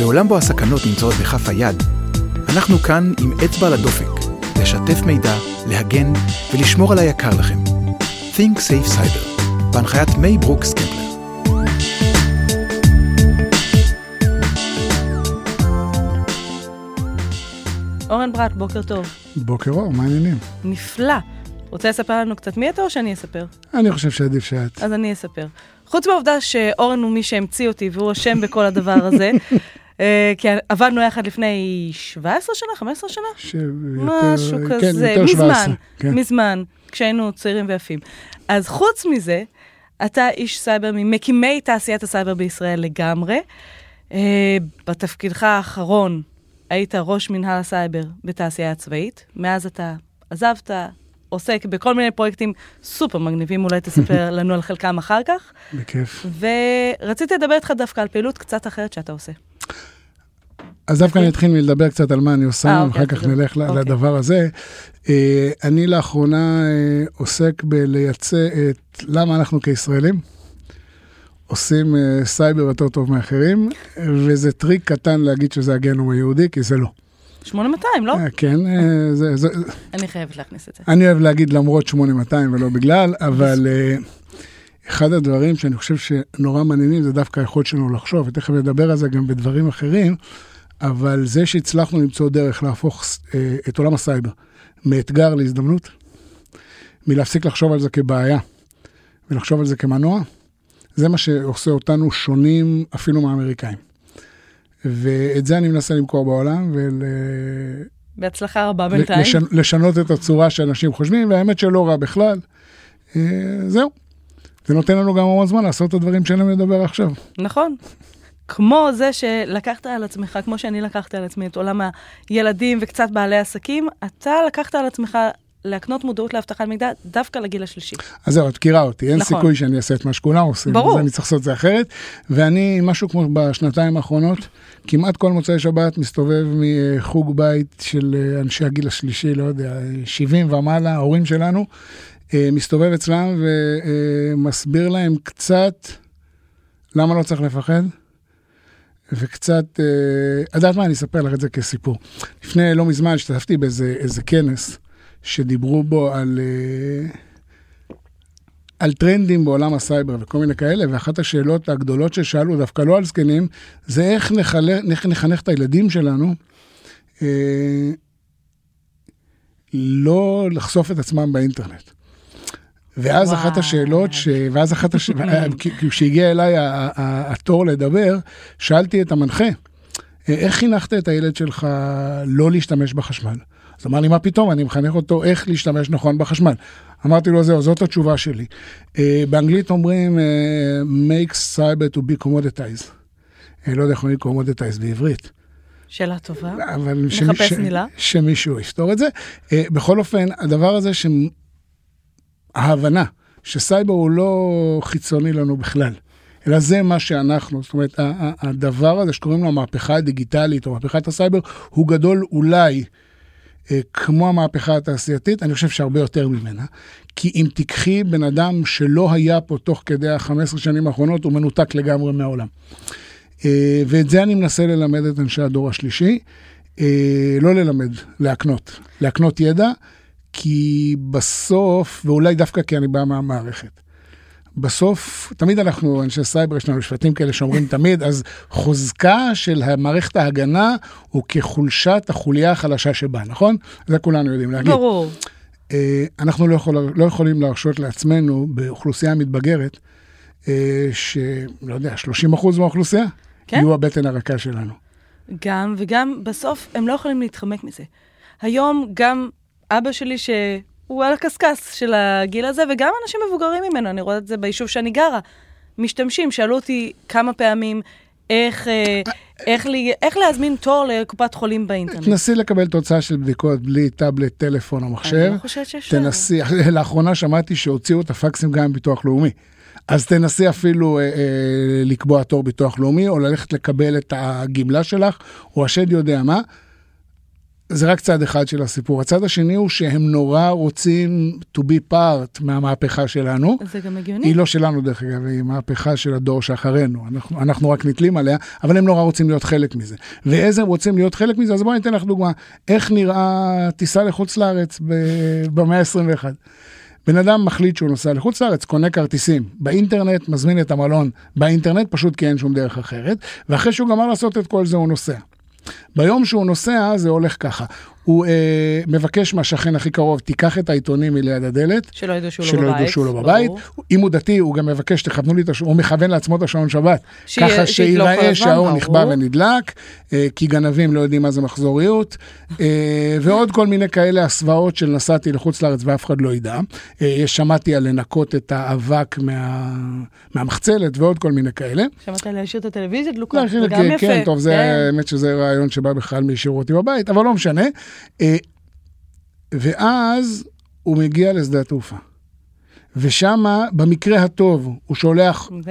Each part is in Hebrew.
בעולם בו הסכנות נמצאות בכף היד, אנחנו כאן עם אצבע לדופק, לשתף מידע, להגן ולשמור על היקר לכם. Think Safe Cyber, בהנחיית מי ברוקס קפלר. אורן ברט, בוקר טוב. בוקר אור, מה העניינים? נפלא. רוצה לספר לנו קצת מי אתה או שאני אספר? אני חושב שעדיף שאת. אז אני אספר. חוץ מהעובדה שאורן הוא מי שהמציא אותי והוא אשם בכל הדבר הזה, אה, כי עבדנו יחד לפני 17 שנה, 15 שנה? שיותר, משהו כן, כזה, יותר 17, מזמן, כן. מזמן, כשהיינו צעירים ויפים. אז חוץ מזה, אתה איש סייבר ממקימי תעשיית הסייבר בישראל לגמרי. אה, בתפקידך האחרון היית ראש מנהל הסייבר בתעשייה הצבאית. מאז אתה עזבת, עוסק בכל מיני פרויקטים סופר מגניבים, אולי תספר לנו על חלקם אחר כך. בכיף. ורציתי לדבר איתך דווקא על פעילות קצת אחרת שאתה עושה. אז דווקא אני אתחיל מלדבר קצת על מה אני עושה, אה, אוקיי, ואחר כך תדבר. נלך אוקיי. לדבר הזה. אה, אני לאחרונה אה, עוסק בלייצא את למה אנחנו כישראלים עושים אה, סייבר יותר טוב מאחרים, וזה טריק קטן להגיד שזה הגנום היהודי, כי זה לא. 8200, לא? אה, כן, אה, זה- זה- אני חייבת להכניס את זה. אני אוהב להגיד למרות 8200 ולא בגלל, אבל אה, אחד הדברים שאני חושב שנורא מעניינים זה דווקא היכולת שלנו לחשוב, ותכף נדבר על זה גם בדברים אחרים, אבל זה שהצלחנו למצוא דרך להפוך את עולם הסייבר מאתגר להזדמנות, מלהפסיק לחשוב על זה כבעיה ולחשוב על זה כמנוע, זה מה שעושה אותנו שונים אפילו מהאמריקאים. ואת זה אני מנסה למכור בעולם, ול... בהצלחה רבה בינתיים. לשנ, לשנות את הצורה שאנשים חושבים, והאמת שלא רע בכלל. אה, זהו. זה נותן לנו גם המון זמן לעשות את הדברים שאין לנו לדבר עכשיו. נכון. כמו זה שלקחת על עצמך, כמו שאני לקחתי על עצמי את עולם הילדים וקצת בעלי עסקים, אתה לקחת על עצמך להקנות מודעות לאבטחת מידע דווקא לגיל השלישי. אז זהו, את מכירה אותי, אין נכון. סיכוי שאני אעשה את מה שכולם עושים. ברור. אז אני צריך לעשות את זה אחרת. ואני, משהו כמו בשנתיים האחרונות, כמעט כל מוצאי שבת מסתובב מחוג בית של אה, אנשי הגיל השלישי, לא יודע, 70 ומעלה, ההורים שלנו, אה, מסתובב אצלם ומסביר להם קצת למה לא צריך לפחד. וקצת, אה, את יודעת מה, אני אספר לך את זה כסיפור. לפני לא מזמן השתתפתי באיזה איזה כנס שדיברו בו על, אה, על טרנדים בעולם הסייבר וכל מיני כאלה, ואחת השאלות הגדולות ששאלו, דווקא לא על זקנים, זה איך, נחלה, איך נחנך את הילדים שלנו אה, לא לחשוף את עצמם באינטרנט. ואז וואו. אחת השאלות, ש... ואז אחת השאלות, כשהגיע אליי התור לדבר, שאלתי את המנחה, איך חינכת את הילד שלך לא להשתמש בחשמל? אז אמר לי, מה פתאום, אני מחנך אותו איך להשתמש נכון בחשמל. אמרתי לו, זהו, זאת התשובה שלי. Uh, באנגלית אומרים, uh, make cyber to be commoditized. Uh, לא יודע איך אומרים commoditized בעברית. שאלה טובה. אבל נחפש מילה. שמישהו יפתור את זה. Uh, בכל אופן, הדבר הזה, ש... ההבנה שסייבר הוא לא חיצוני לנו בכלל, אלא זה מה שאנחנו, זאת אומרת, הדבר הזה שקוראים לו המהפכה הדיגיטלית או מהפכת הסייבר, הוא גדול אולי אה, כמו המהפכה התעשייתית, אני חושב שהרבה יותר ממנה. כי אם תיקחי בן אדם שלא היה פה תוך כדי ה-15 שנים האחרונות, הוא מנותק לגמרי מהעולם. אה, ואת זה אני מנסה ללמד את אנשי הדור השלישי. אה, לא ללמד, להקנות. להקנות ידע, כי בסוף, ואולי דווקא כי אני בא מהמערכת, בסוף, תמיד אנחנו, אנשי סייבר, יש לנו שבטים כאלה שאומרים תמיד, אז חוזקה של מערכת ההגנה הוא כחולשת החוליה החלשה שבה, נכון? זה כולנו יודעים להגיד. ברור. אה, אנחנו לא, יכול, לא יכולים להרשות לעצמנו באוכלוסייה מתבגרת, אה, שלא יודע, 30 אחוז מהאוכלוסייה, כן. יהיו הבטן הרכה שלנו. גם, וגם בסוף הם לא יכולים להתחמק מזה. היום גם אבא שלי, שהוא על הקשקש של הגיל הזה, וגם אנשים מבוגרים ממנו, אני רואה את זה ביישוב שאני גרה, משתמשים, שאלו אותי כמה פעמים איך, אה, איך, לי, איך להזמין תור לקופת חולים באינטרנט. תנסי לקבל תוצאה של בדיקות בלי טאבלט, טלפון או מחשב. אני לא חושבת שאפשר. תנסי, לאחרונה שמעתי שהוציאו את הפקסים גם מביטוח לאומי. אז תנסי אפילו אה, אה, לקבוע תור ביטוח לאומי, או ללכת לקבל את הגמלה שלך, או השד יודע מה. זה רק צד אחד של הסיפור. הצד השני הוא שהם נורא רוצים to be part מהמהפכה שלנו. זה גם הגיוני. היא לא שלנו דרך אגב, היא מהפכה של הדור שאחרינו. אנחנו, אנחנו רק נתלים עליה, אבל הם נורא רוצים להיות חלק מזה. ואיזה הם רוצים להיות חלק מזה? אז בואי ניתן לך דוגמה. איך נראה טיסה לחוץ לארץ במאה ה-21? בן אדם מחליט שהוא נוסע לחוץ לארץ, קונה כרטיסים באינטרנט, מזמין את המלון באינטרנט, פשוט כי אין שום דרך אחרת, ואחרי שהוא גמר לעשות את כל זה הוא נוסע. ביום שהוא נוסע זה הולך ככה, הוא אה, מבקש מהשכן הכי קרוב, תיקח את העיתונים מליד הדלת. שלא ידעו שהוא שלא לא ידעו בבית. שהוא לא בבית. ברור. אם הוא דתי, הוא גם מבקש, תכוונו לי את השעון, הוא מכוון לעצמו את השעון שבת. שיהיה- ככה כל שיראה שהאור. נכבה ונדלק, אה, כי גנבים לא יודעים מה זה מחזוריות, אה, ועוד כל מיני כאלה הסוואות של נסעתי לחוץ לארץ ואף אחד לא ידע. אה, שמעתי על לנקות את האבק מה- מהמחצלת ועוד כל מיני כאלה. שמעת להשאיר את הטלוויזיה דלוקה, לא, זה גם כן, יפה. כן, טוב, זה כן. האמת שזה רעיון שבא בכלל מהשאירו אותי בבית, אבל לא משנה. אה, ואז הוא מגיע לשדה התעופה. ושמה, במקרה הטוב, הוא שולח ו?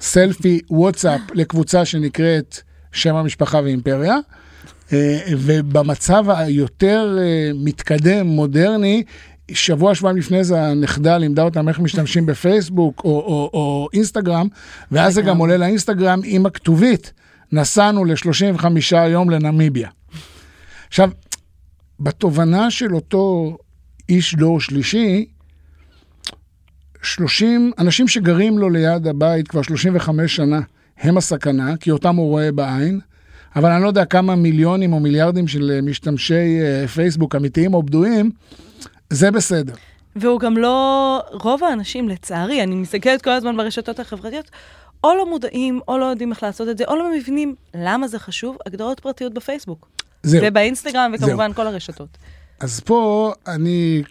סלפי וואטסאפ לקבוצה שנקראת שם המשפחה ואימפריה, אה, ובמצב היותר אה, מתקדם, מודרני, שבוע, שבועיים לפני זה הנכדה לימדה אותם איך משתמשים בפייסבוק או, או, או אינסטגרם, ואז זה גם עולה לאינסטגרם עם הכתובית, נסענו ל-35 יום לנמיביה. עכשיו, בתובנה של אותו איש דור שלישי, 30, אנשים שגרים לו ליד הבית כבר 35 שנה, הם הסכנה, כי אותם הוא רואה בעין, אבל אני לא יודע כמה מיליונים או מיליארדים של אה, משתמשי אה, פייסבוק אמיתיים או בדויים, זה בסדר. והוא גם לא, רוב האנשים, לצערי, אני מסתכלת כל הזמן ברשתות החברתיות, או לא מודעים, או לא יודעים איך לעשות את זה, או לא מבינים למה זה חשוב, הגדרות פרטיות בפייסבוק. זהו. ובאינסטגרם, וכמובן זהו. כל הרשתות. אז פה אני,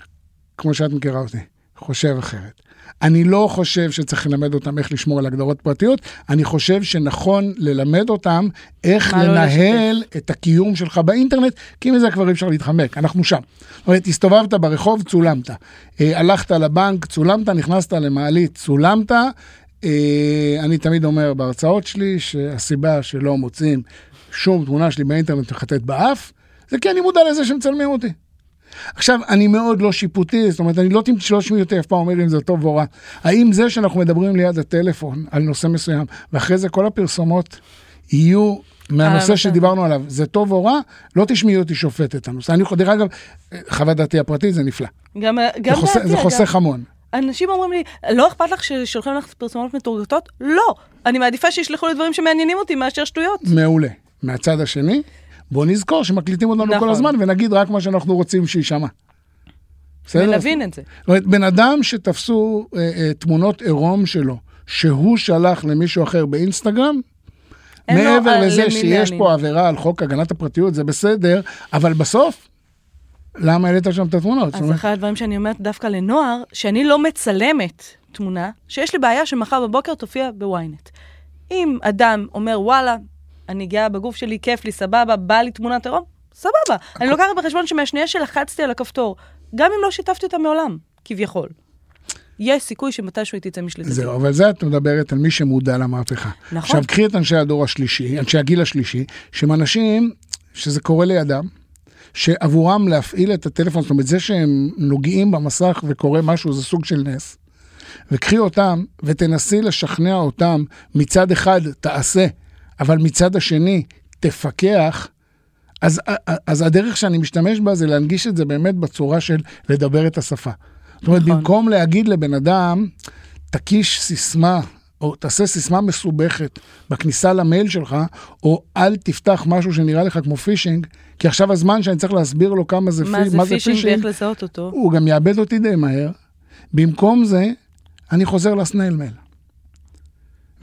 כמו שאת מכירה אותי, חושב אחרת. אני לא חושב שצריך ללמד אותם איך לשמור על הגדרות פרטיות, אני חושב שנכון ללמד אותם איך לא לנהל את הקיום שלך באינטרנט, כי מזה כבר אי אפשר להתחמק, אנחנו שם. זאת אומרת, הסתובבת ברחוב, צולמת. אה, הלכת לבנק, צולמת, נכנסת למעלית, צולמת. אה, אני תמיד אומר בהרצאות שלי שהסיבה שלא מוצאים שום תמונה שלי באינטרנט מחטאת באף, זה כי אני מודע לזה שמצלמים אותי. עכשיו, אני מאוד לא שיפוטי, זאת אומרת, אני לא שמי אותי אף פעם אומר אם זה טוב או רע. האם זה שאנחנו מדברים ליד הטלפון על נושא מסוים, ואחרי זה כל הפרסומות יהיו מהנושא הנושא. שדיברנו עליו, זה טוב או רע, לא תשמעי אותי שופט את הנושא. אני, דרך אגב, חוות דעתי הפרטית זה נפלא. גם, זה, גם חוסך, דעתי, זה. חוסך המון. אנשים אומרים לי, לא אכפת לך ששולחים לך פרסומות מתורגתות? לא. אני מעדיפה שישלחו לי דברים שמעניינים אותי מאשר שטויות. מעולה. מהצד השני, בוא נזכור שמקליטים אותנו נכון. כל הזמן ונגיד רק מה שאנחנו רוצים שיישמע. בסדר? ונבין את זה. זאת אומרת, בן אדם שתפסו אה, אה, תמונות עירום שלו, שהוא שלח למישהו אחר באינסטגרם, מעבר אה, לזה שיש. פה עבירה על חוק הגנת הפרטיות, זה בסדר, אבל בסוף, למה העלית שם את התמונות? אז אומרת, אחד הדברים שאני אומרת דווקא לנוער, שאני לא מצלמת תמונה, שיש לי בעיה שמחר בבוקר תופיע בוויינט. אם אדם אומר, וואלה, אני גאה בגוף שלי, כיף לי, סבבה, בא לי תמונת עירום, סבבה. אני לוקחת בחשבון שמהשנייה שלחצתי על הכפתור, גם אם לא שיתפתי אותה מעולם, כביכול, יש סיכוי שמתישהו היא תצא משליטתי. זהו, אבל זה את מדברת על מי שמודע למהפכה. נכון. עכשיו, קחי את אנשי הדור השלישי, אנשי הגיל השלישי, שהם אנשים שזה קורה לידם, שעבורם להפעיל את הטלפון, זאת אומרת, זה שהם נוגעים במסך וקורה משהו, זה סוג של נס. וקחי אותם ותנסי לשכנע אותם, מצד אחד תעשה, אבל מצד השני תפקח, אז, אז הדרך שאני משתמש בה זה להנגיש את זה באמת בצורה של לדבר את השפה. זאת אומרת, נכון. במקום להגיד לבן אדם, תקיש סיסמה, או תעשה סיסמה מסובכת בכניסה למייל שלך, או אל תפתח משהו שנראה לך כמו פישינג, כי עכשיו הזמן שאני צריך להסביר לו כמה זה, מה פי, זה פישינג ואיך לזהות אותו? הוא גם יאבד אותי די מהר. במקום זה, אני חוזר ל snail mail.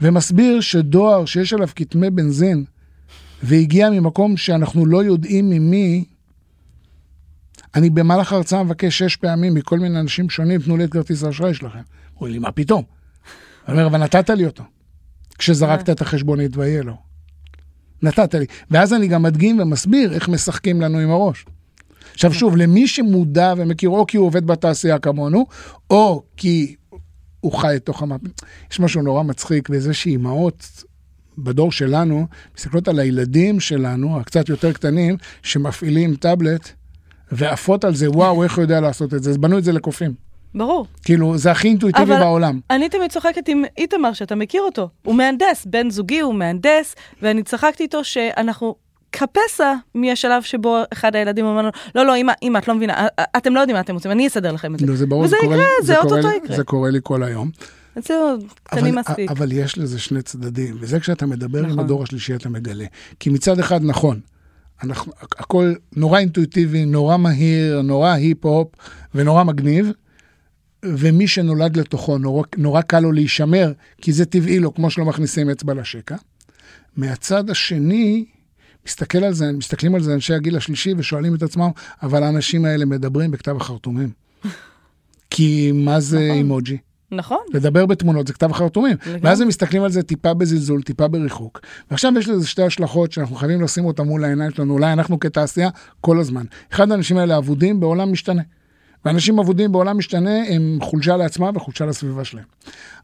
ומסביר שדואר שיש עליו כתמי בנזין, והגיע ממקום שאנחנו לא יודעים ממי, אני במהלך ההרצאה מבקש שש פעמים מכל מיני אנשים שונים, תנו לי את כרטיס האשראי שלכם. אומרים לי, מה פתאום? אני אומר, אבל נתת לי אותו. כשזרקת את החשבונית ויהיה לו. נתת לי. ואז אני גם מדגים ומסביר איך משחקים לנו עם הראש. עכשיו שוב, למי שמודע ומכיר, או כי הוא עובד בתעשייה כמונו, או כי הוא חי לתוך המפה. יש משהו נורא מצחיק בזה שאימהות בדור שלנו, מסתכלות על הילדים שלנו, הקצת יותר קטנים, שמפעילים טאבלט, ועפות על זה, וואו, איך הוא יודע לעשות את זה? אז בנו את זה לקופים. ברור. כאילו, זה הכי אינטואיטיבי אבל- בעולם. אני תמיד צוחקת עם איתמר, שאתה מכיר אותו. הוא מהנדס, בן זוגי הוא מהנדס, ואני צחקתי איתו שאנחנו כפסע מהשלב שבו אחד הילדים אומר לו, לא, לא, אמא, אמא, את לא מבינה, א- א- אתם לא יודעים מה אתם רוצים, אני אסדר לכם את זה. לא, זה ברור, וזה קורה יקרה, לי- זה קורה לי- יקרה. זה קורה לי כל היום. זהו, קטנים אבל, מספיק. אבל יש לזה שני צדדים, וזה כשאתה מדבר עם נכון. הדור השלישי אתה מגלה. כי מצד אחד, נכון, אנחנו, הכל נורא אינטואיטיבי, נורא מהיר, נורא היפ-הופ ונורא מגניב, ומי שנולד לתוכו, נורא, נורא קל לו להישמר, כי זה טבעי לו, כמו שלא מכניסים אצבע לשקע. מהצד השני, מסתכל על זה, מסתכלים על זה אנשי הגיל השלישי ושואלים את עצמם, אבל האנשים האלה מדברים בכתב החרטומים. כי מה זה נכון. אימוג'י? נכון, לדבר בתמונות זה כתב החרטומים. לגמרי. ואז הם מסתכלים על זה טיפה בזלזול, טיפה בריחוק. ועכשיו יש לזה שתי השלכות שאנחנו חייבים לשים אותן מול העיניים שלנו, אולי אנחנו כתעשייה, כל הזמן. אחד האנשים האלה אבודים בעולם משתנה. ואנשים אבודים בעולם משתנה הם חולשה לעצמם וחולשה לסביבה שלהם.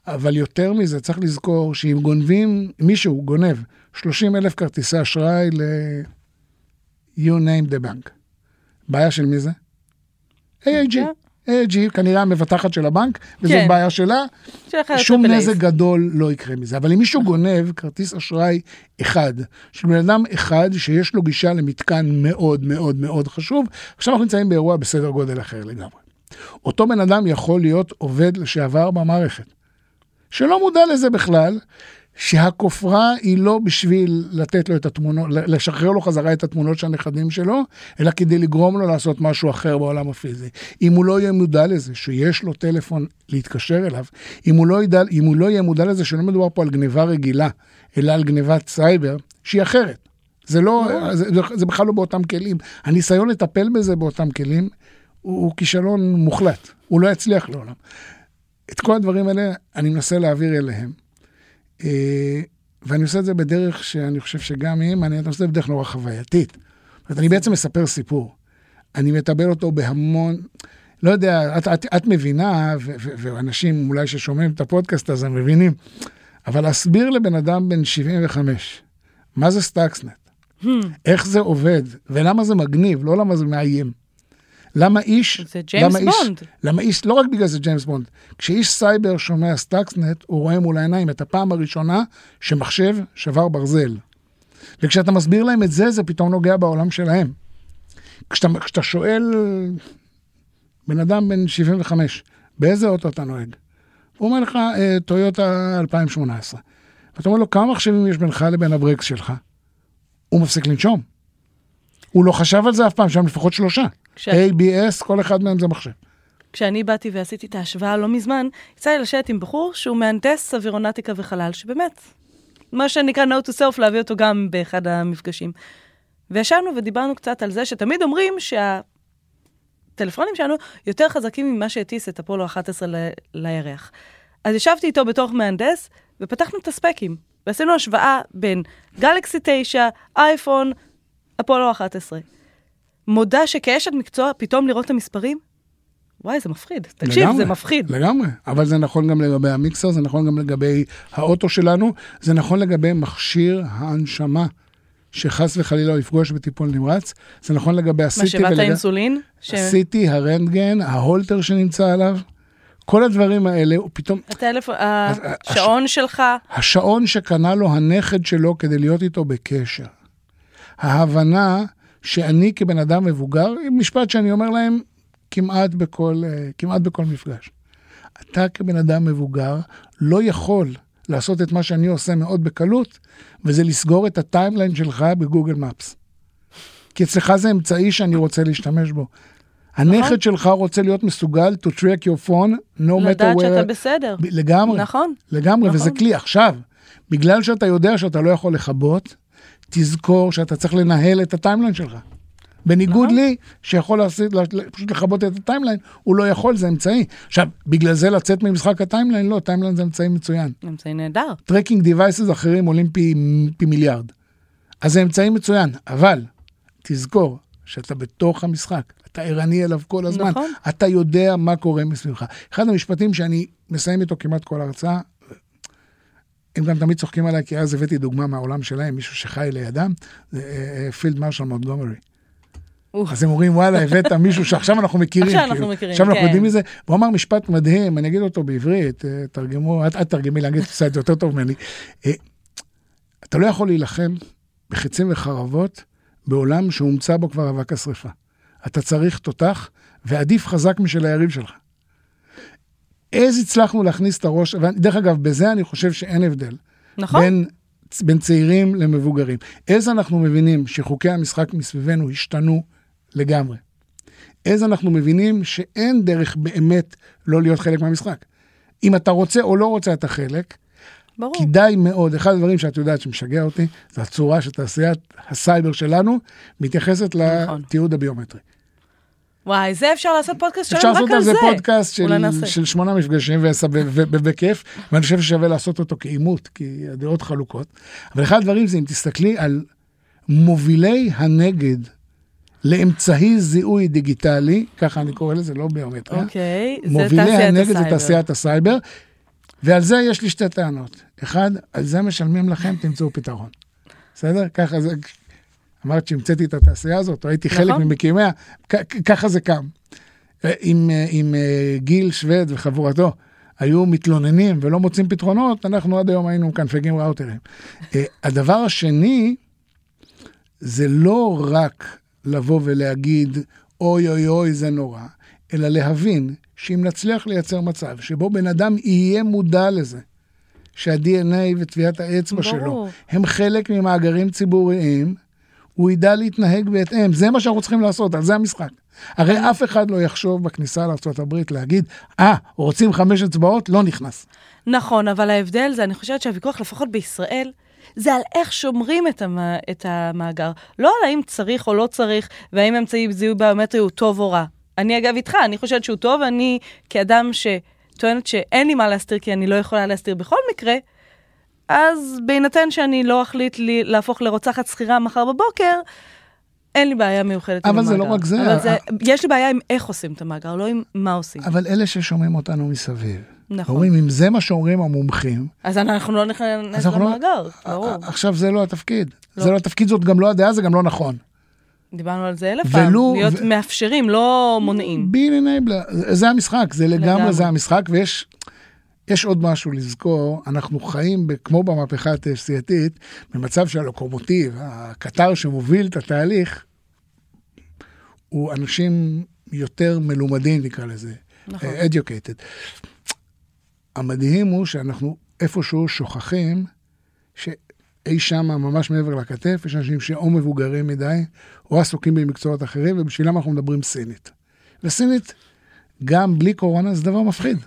אבל יותר מזה, צריך לזכור שאם גונבים, מישהו גונב 30 אלף כרטיסי אשראי ל... you name the bank. בעיה של מי זה? AIG. AIG כנראה המבטחת של הבנק, וזאת כן. בעיה שלה, שום נזק. גדול לא יקרה מזה. אבל אם מישהו גונב כרטיס אשראי אחד, של בן אדם אחד שיש לו גישה למתקן מאוד מאוד מאוד חשוב, עכשיו אנחנו נמצאים באירוע בסדר גודל אחר לגמרי. אותו בן אדם יכול להיות עובד לשעבר במערכת, שלא מודע לזה בכלל, שהכופרה היא לא בשביל לתת לו את התמונות, לשחרר לו חזרה את התמונות של הנכדים שלו, אלא כדי לגרום לו לעשות משהו אחר בעולם הפיזי. אם הוא לא יהיה מודע לזה שיש לו טלפון להתקשר אליו, אם הוא לא, ידע, אם הוא לא יהיה מודע לזה שלא מדובר פה על גניבה רגילה, אלא על גניבת סייבר, שהיא אחרת. זה לא, זה, זה, בכלל לא באותם כלים. הניסיון לטפל בזה באותם כלים הוא, הוא כישלון מוחלט, הוא לא יצליח לעולם. את כל הדברים האלה אני מנסה להעביר אליהם. אה, ואני עושה את זה בדרך שאני חושב שגם היא מעניינת, אני עושה את זה בדרך נורא חווייתית. זאת אומרת, אני בעצם מספר סיפור. אני מתבל אותו בהמון, לא יודע, את, את, את מבינה, ו, ו, ואנשים אולי ששומעים את הפודקאסט הזה מבינים, אבל להסביר לבן אדם בן 75, מה זה Stuxnet, איך זה עובד, ולמה זה מגניב, לא למה זה מאיים. למה איש... זה ג'יימס למה איש- בונד. למה איש, לא רק בגלל זה ג'יימס בונד, כשאיש סייבר שומע Stuxnet, הוא רואה מול העיניים את הפעם הראשונה שמחשב שבר ברזל. וכשאתה מסביר להם את זה, זה פתאום נוגע בעולם שלהם. כשאתה, כשאתה שואל בן אדם בן 75, באיזה אוטו אתה נוהג? הוא אומר לך, "אה, טויוטה 2018. ואתה אומר לו, כמה מחשבים יש בינך לבין הברקס שלך? הוא מפסיק לנשום. הוא לא חשב על זה אף פעם, שם לפחות שלושה. כש- ABS, כל אחד מהם זה מחשב. כשאני באתי ועשיתי את ההשוואה לא מזמן, יצא לי לשבת עם בחור שהוא מהנדס אווירונטיקה וחלל, שבאמת, מה שנקרא note to self, להביא אותו גם באחד המפגשים. וישבנו ודיברנו קצת על זה שתמיד אומרים שהטלפונים שלנו יותר חזקים ממה שהטיס את אפולו 11 ל- לירח. אז ישבתי איתו בתור מהנדס, ופתחנו את הספקים, ועשינו השוואה בין גלקסי 9, אייפון, אפולו 11. מודה שכאשת מקצוע, פתאום לראות את המספרים, וואי, זה מפחיד. תקשיב, לגמרי, זה מפחיד. לגמרי, אבל זה נכון גם לגבי המיקסר, זה נכון גם לגבי האוטו שלנו, זה נכון לגבי מכשיר ההנשמה, שחס וחלילה לא יפגוש בטיפול נמרץ, זה נכון לגבי הסיטי משאבת האינסולין, ש- הסיטי, הרנטגן, ההולטר שנמצא עליו, כל הדברים האלה, הוא פתאום, הטלפון, השעון שלך, השעון שקנה לו הנכד שלו כדי להיות איתו בקשר. ההבנה שאני כבן אדם מבוגר, משפט שאני אומר להם כמעט בכל, אה, כמעט בכל מפגש. אתה כבן אדם מבוגר לא יכול לעשות את מה שאני עושה מאוד בקלות, וזה לסגור את הטיימליין שלך בגוגל מפס. כי אצלך זה אמצעי שאני רוצה להשתמש בו. הנכד שלך רוצה להיות מסוגל to track your phone, no matter לדעת where... שאתה בסדר. לגמרי. נכון. לגמרי, נכון. וזה כלי. עכשיו, בגלל שאתה יודע שאתה לא יכול לכבות, תזכור שאתה צריך לנהל את ה timeline שלך. בניגוד נכון. לי, שיכול לעשות, פשוט לכבות את ה timeline, הוא לא יכול, זה אמצעי. עכשיו, בגלל זה לצאת ממשחק ה timeline, לא, timeline זה אמצעי מצוין. אמצעי נהדר. tracking devices אחרים עולים פי, פי מיליארד. אז זה אמצעי מצוין, אבל תזכור שאתה בתוך המשחק, אתה ערני אליו כל הזמן, נכון. אתה יודע מה קורה מסביבך. אחד המשפטים שאני מסיים איתו כמעט כל הרצאה, הם גם תמיד צוחקים עליי, כי אז הבאתי דוגמה מהעולם שלהם, מישהו שחי לידם, זה אה, אה, פילד מרשל מונטגומרי. אז הם אומרים, וואלה, הבאת מישהו שעכשיו אנחנו מכירים. עכשיו אנחנו כאילו, מכירים, עכשיו אנחנו כן. יודעים מזה. והוא אמר משפט מדהים, אני אגיד אותו בעברית, אה, תרגמו, את, את תרגמי לאנגלית, עושה את זה יותר טוב ממני. אתה לא יכול להילחם בחיצים וחרבות בעולם שהומצא בו כבר אבק השרפה. אתה צריך תותח, ועדיף חזק משל היריב שלך. אז הצלחנו להכניס את הראש, ודרך אגב, בזה אני חושב שאין הבדל. נכון? בין, בין צעירים למבוגרים. אז אנחנו מבינים שחוקי המשחק מסביבנו השתנו לגמרי. אז אנחנו מבינים שאין דרך באמת לא להיות חלק מהמשחק. אם אתה רוצה או לא רוצה אתה חלק, ברור. כדאי מאוד, אחד הדברים שאת יודעת שמשגע אותי, זה הצורה שתעשיית הסייבר שלנו מתייחסת נכון. לתיעוד הביומטרי. וואי, זה אפשר לעשות פודקאסט אפשר שלם רק לעשות על על זה. זה פודקאסט של. של שמונה מפגשים ועשה- ו- ו- ו- בכיף, ואני חושב ששווה לעשות אותו כעימות, כי הדעות חלוקות. אבל אחד הדברים זה אם תסתכלי על מובילי הנגד לאמצעי זיהוי דיגיטלי, ככה אני קורא לזה, לא ביומטריה. אוקיי, זה מובילי תעשיית הנגד זה הסייבר. תעשיית הסייבר, ועל זה יש לי שתי טענות. אחד, על זה משלמים לכם, תמצאו פתרון. בסדר? ככה זה, אמרת שהמצאתי את התעשייה הזאת, או הייתי חלק נכון. ממקימיה, כ- כ- ככה זה קם. אם, אה, אם אה, גיל שויד וחבורתו היו מתלוננים ולא מוצאים פתרונות, אנחנו עד היום היינו מקנפגים ראוטרים. אה, הדבר השני, זה לא רק לבוא ולהגיד, אוי אוי אוי זה נורא, אלא להבין שאם נצליח לייצר מצב שבו בן אדם יהיה מודע לזה, שה-DNA וטביעת האצבע שלו ברור. הם חלק ממאגרים ציבוריים, הוא ידע להתנהג בהתאם. זה מה שאנחנו צריכים לעשות, על זה המשחק. הרי אף אחד לא יחשוב בכניסה לארה"ב להגיד, אה, רוצים חמש אצבעות? לא נכנס. נכון, אבל ההבדל זה, אני חושבת שהוויכוח, לפחות בישראל, זה על איך שומרים את, המ... את המאגר. לא על האם צריך או לא צריך, והאם אמצעי זיהוי ביומטרי הוא טוב או רע. אני אגב איתך, אני חושבת שהוא טוב, ואני כאדם שטוענת שאין לי מה להסתיר, כי אני לא יכולה להסתיר בכל מקרה, אז בהינתן שאני לא אחליט לי להפוך לרוצחת שכירה מחר בבוקר, אין לי בעיה מיוחדת עם אבל המאגר. זה לא רק זה, אבל זה, יש לי בעיה עם איך עושים את המאגר, לא עם מה עושים. אבל אלה ששומעים אותנו מסביב, נכון. אומרים, אם זה מה שאומרים המומחים, אז אנחנו לא נכנס לא- למאגר, ברור. עכשיו זה לא התפקיד. לא. זה לא התפקיד, זאת גם לא הדעה, זה גם לא נכון. דיברנו על זה אלף פעם, להיות מאפשרים, לא מונעים. בי אנייבלר, זה המשחק, זה לגמרי. זה המשחק, ויש יש עוד משהו לזכור, אנחנו חיים, ב- כמו במהפכה התעשייתית, במצב שהלוקומוטיב, הקטר שמוביל את התהליך, הוא אנשים יותר מלומדים, נקרא לזה, נכון. אה, educated. המדהים הוא שאנחנו איפשהו שוכחים שאי שם, ממש מעבר לכתף, יש אנשים שאו מבוגרים מדי, או עסוקים במקצועות אחרים, ובשבילם אנחנו מדברים סינית. וסינית, גם בלי קורונה, זה דבר מפחיד.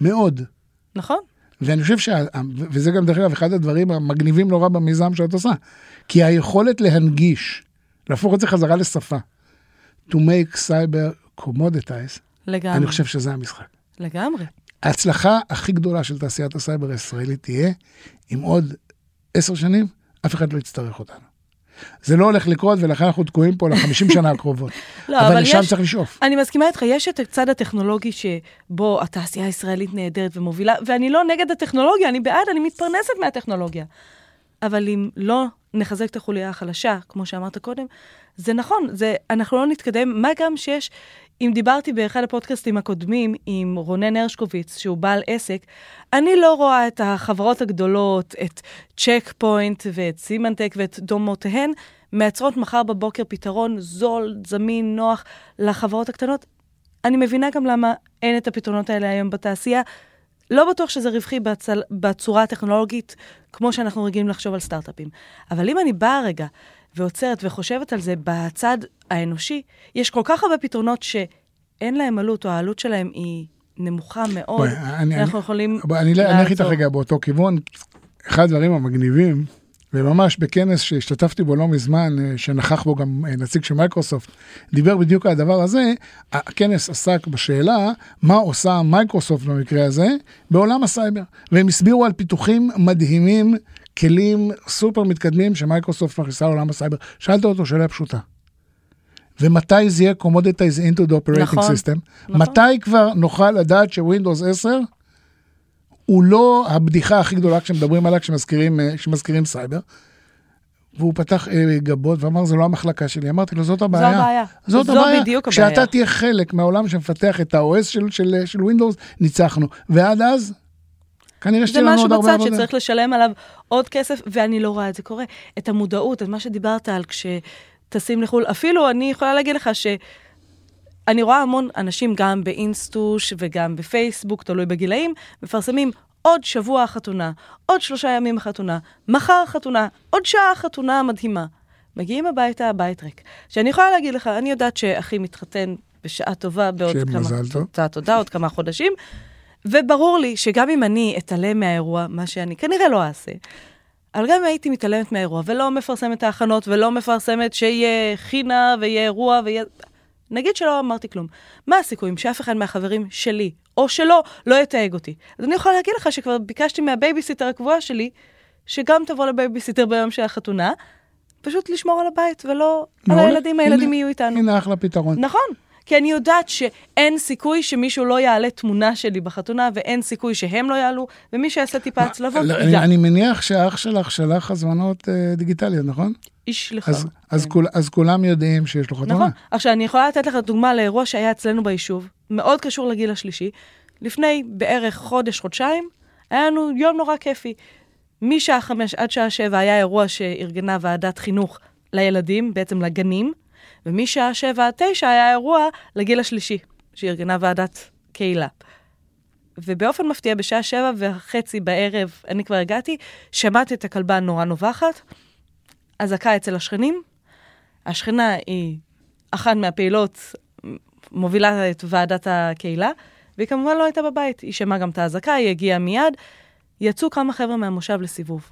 מאוד. נכון? ואני חושב שה... וזה גם, דרך אגב, אחד הדברים המגניבים נורא במיזם שאת עושה. כי היכולת להנגיש, להפוך את זה חזרה לשפה, to make cyber commoditize, לגמרי. אני חושב שזה המשחק. לגמרי. ההצלחה הכי גדולה של תעשיית הסייבר הישראלית תהיה אם עוד עשר שנים אף אחד לא יצטרך אותנו. זה לא הולך לקרות ולכן אנחנו תקועים פה לחמישים שנה הקרובות. לא, אבל אבל לשם יש- צריך לשאוף. אני מסכימה איתך, יש את הצד הטכנולוגי שבו התעשייה הישראלית נהדרת ומובילה, ואני לא נגד הטכנולוגיה, אני בעד, אני מתפרנסת מהטכנולוגיה. אבל אם לא נחזק את החוליה החלשה, כמו שאמרת קודם, זה נכון, זה, אנחנו לא נתקדם, מה גם שיש, אם דיברתי באחד הפודקאסטים הקודמים עם רונן הרשקוביץ, שהוא בעל עסק, אני לא רואה את החברות הגדולות, את צ'ק פוינט ואת סימנטק ואת דומותיהן, מייצרות מחר בבוקר פתרון זול, זמין, נוח לחברות הקטנות. אני מבינה גם למה אין את הפתרונות האלה היום בתעשייה. לא בטוח שזה רווחי בצל, בצורה הטכנולוגית, כמו שאנחנו רגילים לחשוב על סטארט-אפים. אבל אם אני באה רגע ועוצרת וחושבת על זה בצד האנושי, יש כל כך הרבה פתרונות שאין להם עלות, או העלות שלהם היא נמוכה מאוד. בואי, אני- אנחנו אני- יכולים בואי, אני אני אלך איתך. רגע באותו כיוון. אחד הדברים המגניבים, וממש בכנס שהשתתפתי בו לא מזמן, אה, שנכח בו גם אה, נציג של מייקרוסופט, דיבר בדיוק על הדבר הזה. הכנס עסק בשאלה מה עושה מייקרוסופט במקרה הזה בעולם הסייבר. והם הסבירו על פיתוחים מדהימים, כלים סופר מתקדמים שמייקרוסופט מכניסה לעולם הסייבר. שאלת אותו שאלה פשוטה. ומתי זה יהיה commoditize into the operating נכון, system? נכון. מתי כבר נוכל לדעת ש Windows 10 הוא לא הבדיחה הכי גדולה כשמדברים עליה כשמזכירים, אה, כשמזכירים סייבר. והוא פתח אה, גבות ואמר, זה לא המחלקה שלי. אמרתי לו, זאת הבעיה. זו הבעיה. זאת זו הבעיה. בדיוק הבעיה. כשאתה תהיה חלק מהעולם שמפתח את ה-OS של, של, של Windows, ניצחנו. ועד אז, כנראה זה שתהיה לנו משהו עוד הרבה בצד עבודה. שצריך לשלם עליו עוד כסף, ואני לא רואה את זה קורה. את המודעות, את מה שדיברת על כשטסים לחו"ל, אפילו אני יכולה להגיד לך ש... אני רואה המון אנשים, גם באינסטוש וגם בפייסבוק, תלוי בגילאים, מפרסמים עוד שבוע החתונה, עוד שלושה ימים החתונה, מחר החתונה, עוד שעה החתונה מדהימה. מגיעים הביתה, הבית ריק. שאני יכולה להגיד לך, אני יודעת שאחי מתחתן בשעה טובה בעוד כמה... תודה, תודה, עוד כמה חודשים. וברור לי שגם אם אני אתעלם מהאירוע, מה שאני כנראה לא אעשה, אבל גם אם הייתי מתעלמת מהאירוע ולא מפרסמת ההכנות ולא מפרסמת שיהיה חינה ויהיה אירוע ויהיה... נגיד שלא אמרתי כלום. מה הסיכויים שאף אחד מהחברים שלי או שלו לא יתייג אותי? אז אני יכולה להגיד לך שכבר ביקשתי מהבייביסיטר הקבועה שלי, שגם תבוא לבייביסיטר ביום של החתונה, פשוט לשמור על הבית ולא על מעולה. הילדים, הילדים הנה- יהיו איתנו. הנה אחלה פתרון. נכון, כי אני יודעת שאין סיכוי שמישהו לא יעלה תמונה שלי בחתונה, ואין סיכוי שהם לא יעלו, ומי שיעשה טיפה הצלבות, לא, אני, ידע. אני מניח שהאח שלך שלח הזמנות אה, דיגיטליות, נכון? איש לך. אז, אז, כול, אז כולם יודעים שיש לו חתונה. נכון. עכשיו, אני יכולה לתת לך דוגמה לאירוע שהיה אצלנו ביישוב, מאוד קשור לגיל השלישי. לפני בערך חודש, חודשיים, היה לנו יום נורא כיפי. משעה חמש עד שעה שבע היה אירוע שארגנה ועדת חינוך לילדים, בעצם לגנים, ומשעה שבע עד תשע היה אירוע לגיל השלישי, שארגנה ועדת קהילה. ובאופן מפתיע, בשעה שבע וחצי בערב, אני כבר הגעתי, שמעתי את הכלבה נורא נובחת, אזעקה אצל השכנים, השכנה היא אחת מהפעילות, מובילה את ועדת הקהילה, והיא כמובן לא הייתה בבית. היא שמעה גם את האזעקה, היא הגיעה מיד. יצאו כמה חבר'ה מהמושב לסיבוב.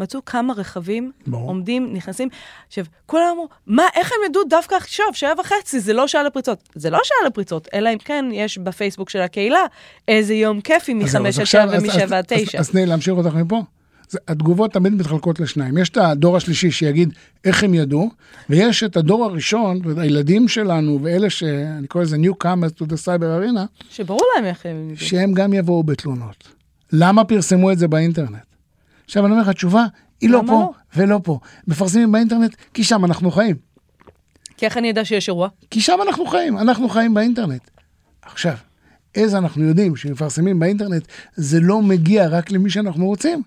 מצאו כמה רכבים, ברור. עומדים, נכנסים. עכשיו, כולם אמרו, מה, איך הם ידעו דווקא עכשיו, שעה וחצי, זה לא שעה לפריצות. זה לא שעה לפריצות, אלא אם כן יש בפייסבוק של הקהילה איזה יום כיפי מחמש עד שבע ומשבע עד תשע. אז תני להמשיך אותך מפה. זה, התגובות תמיד מתחלקות לשניים. יש את הדור השלישי שיגיד איך הם ידעו, ויש את הדור הראשון, הילדים שלנו, ואלה שאני קורא לזה Newcomers to the Cyber Arena, שברור להם איך הם ידעו. שהם גם יבואו בתלונות. למה פרסמו את זה באינטרנט? עכשיו אני אומר לך, התשובה היא לא פה לא? ולא פה. מפרסמים באינטרנט כי שם אנחנו חיים. כי איך אני אדע שיש אירוע? כי שם אנחנו חיים, אנחנו חיים באינטרנט. עכשיו, איזה אנחנו יודעים שמפרסמים באינטרנט, זה לא מגיע רק למי שאנחנו רוצים.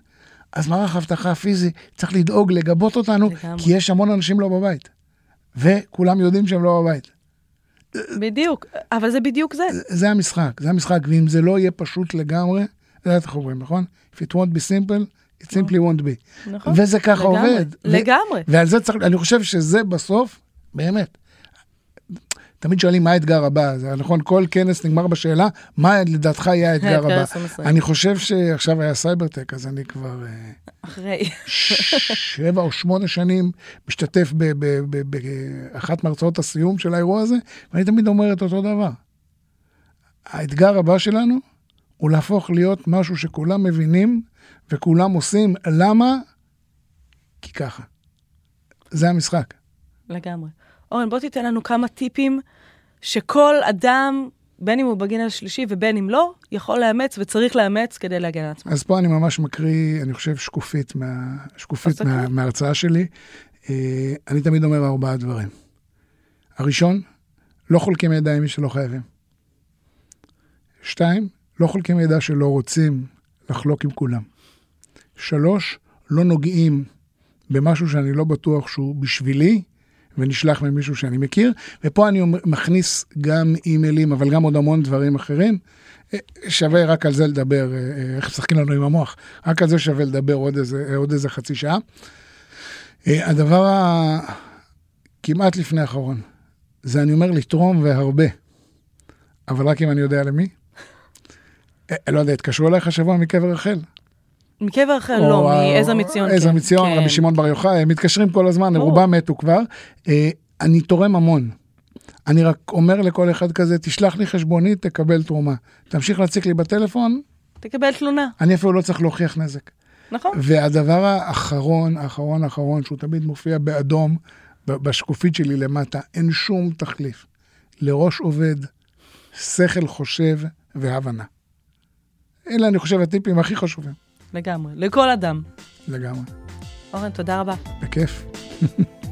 אז מערך האבטחה הפיזי צריך לדאוג לגבות אותנו, לגמרי. כי יש המון אנשים לא בבית. וכולם יודעים שהם לא בבית. בדיוק, אבל זה בדיוק זה. זה המשחק, זה המשחק, ואם זה לא יהיה פשוט לגמרי, זה איך אומרים, נכון? If it won't be simple, it simply won't be. נכון. וזה ככה לגמרי, עובד. ו- לגמרי. ועל זה צריך, אני חושב שזה בסוף, באמת. תמיד שואלים מה האתגר הבא, זה נכון, כל כנס נגמר בשאלה, מה לדעתך יהיה האתגר הבא. 2020. אני חושב שעכשיו היה סייברטק, אז אני כבר אה, אחרי. שבע או שמונה שנים משתתף באחת מהרצאות הסיום של האירוע הזה, ואני תמיד אומר את אותו דבר. האתגר הבא שלנו הוא להפוך להיות משהו שכולם מבינים וכולם עושים. למה? כי ככה. זה המשחק. לגמרי. אורן, בוא תיתן לנו כמה טיפים שכל אדם, בין אם הוא בגיל השלישי ובין אם לא, יכול לאמץ וצריך לאמץ כדי להגן על עצמו. אז פה אני ממש מקריא, אני חושב, שקופית, מה, שקופית. מה, מההרצאה שלי. אה, אני תמיד אומר ארבעה דברים. הראשון, לא חולקים מידע עם מי שלא חייבים. שתיים, לא חולקים מידע שלא רוצים לחלוק עם כולם. שלוש, לא נוגעים במשהו שאני לא בטוח שהוא בשבילי, ונשלח ממישהו שאני מכיר, ופה אני מכניס גם אימיילים, אבל גם עוד המון דברים אחרים. אה, שווה רק על זה לדבר, אה, אה, איך משחקים לנו עם המוח, רק על זה שווה לדבר עוד איזה, עוד איזה חצי שעה. הדבר הכמעט לפני האחרון, זה אני אומר לתרום והרבה, אבל רק אם אני יודע למי. לא יודע, התקשרו אלייך השבוע מקבר רחל. מקבר אחר לא, מעזר מציון. עזר כן. מציון, כן. רבי שמעון בר יוחאי, הם מתקשרים כל הזמן. רובם מתו כבר. אה, אני תורם המון. אני רק אומר לכל אחד כזה, תשלח לי חשבונית, תקבל תרומה. תמשיך להציק לי בטלפון, תקבל תלונה, אני אפילו לא צריך להוכיח נזק. נכון? והדבר האחרון, האחרון, האחרון, שהוא תמיד מופיע באדום, בשקופית שלי למטה, אין שום תחליף. לראש עובד, שכל חושב והבנה. אלה, אני חושב, הטיפים הכי חשובים. לגמרי, לכל אדם. לגמרי. אורן, תודה רבה. בכיף.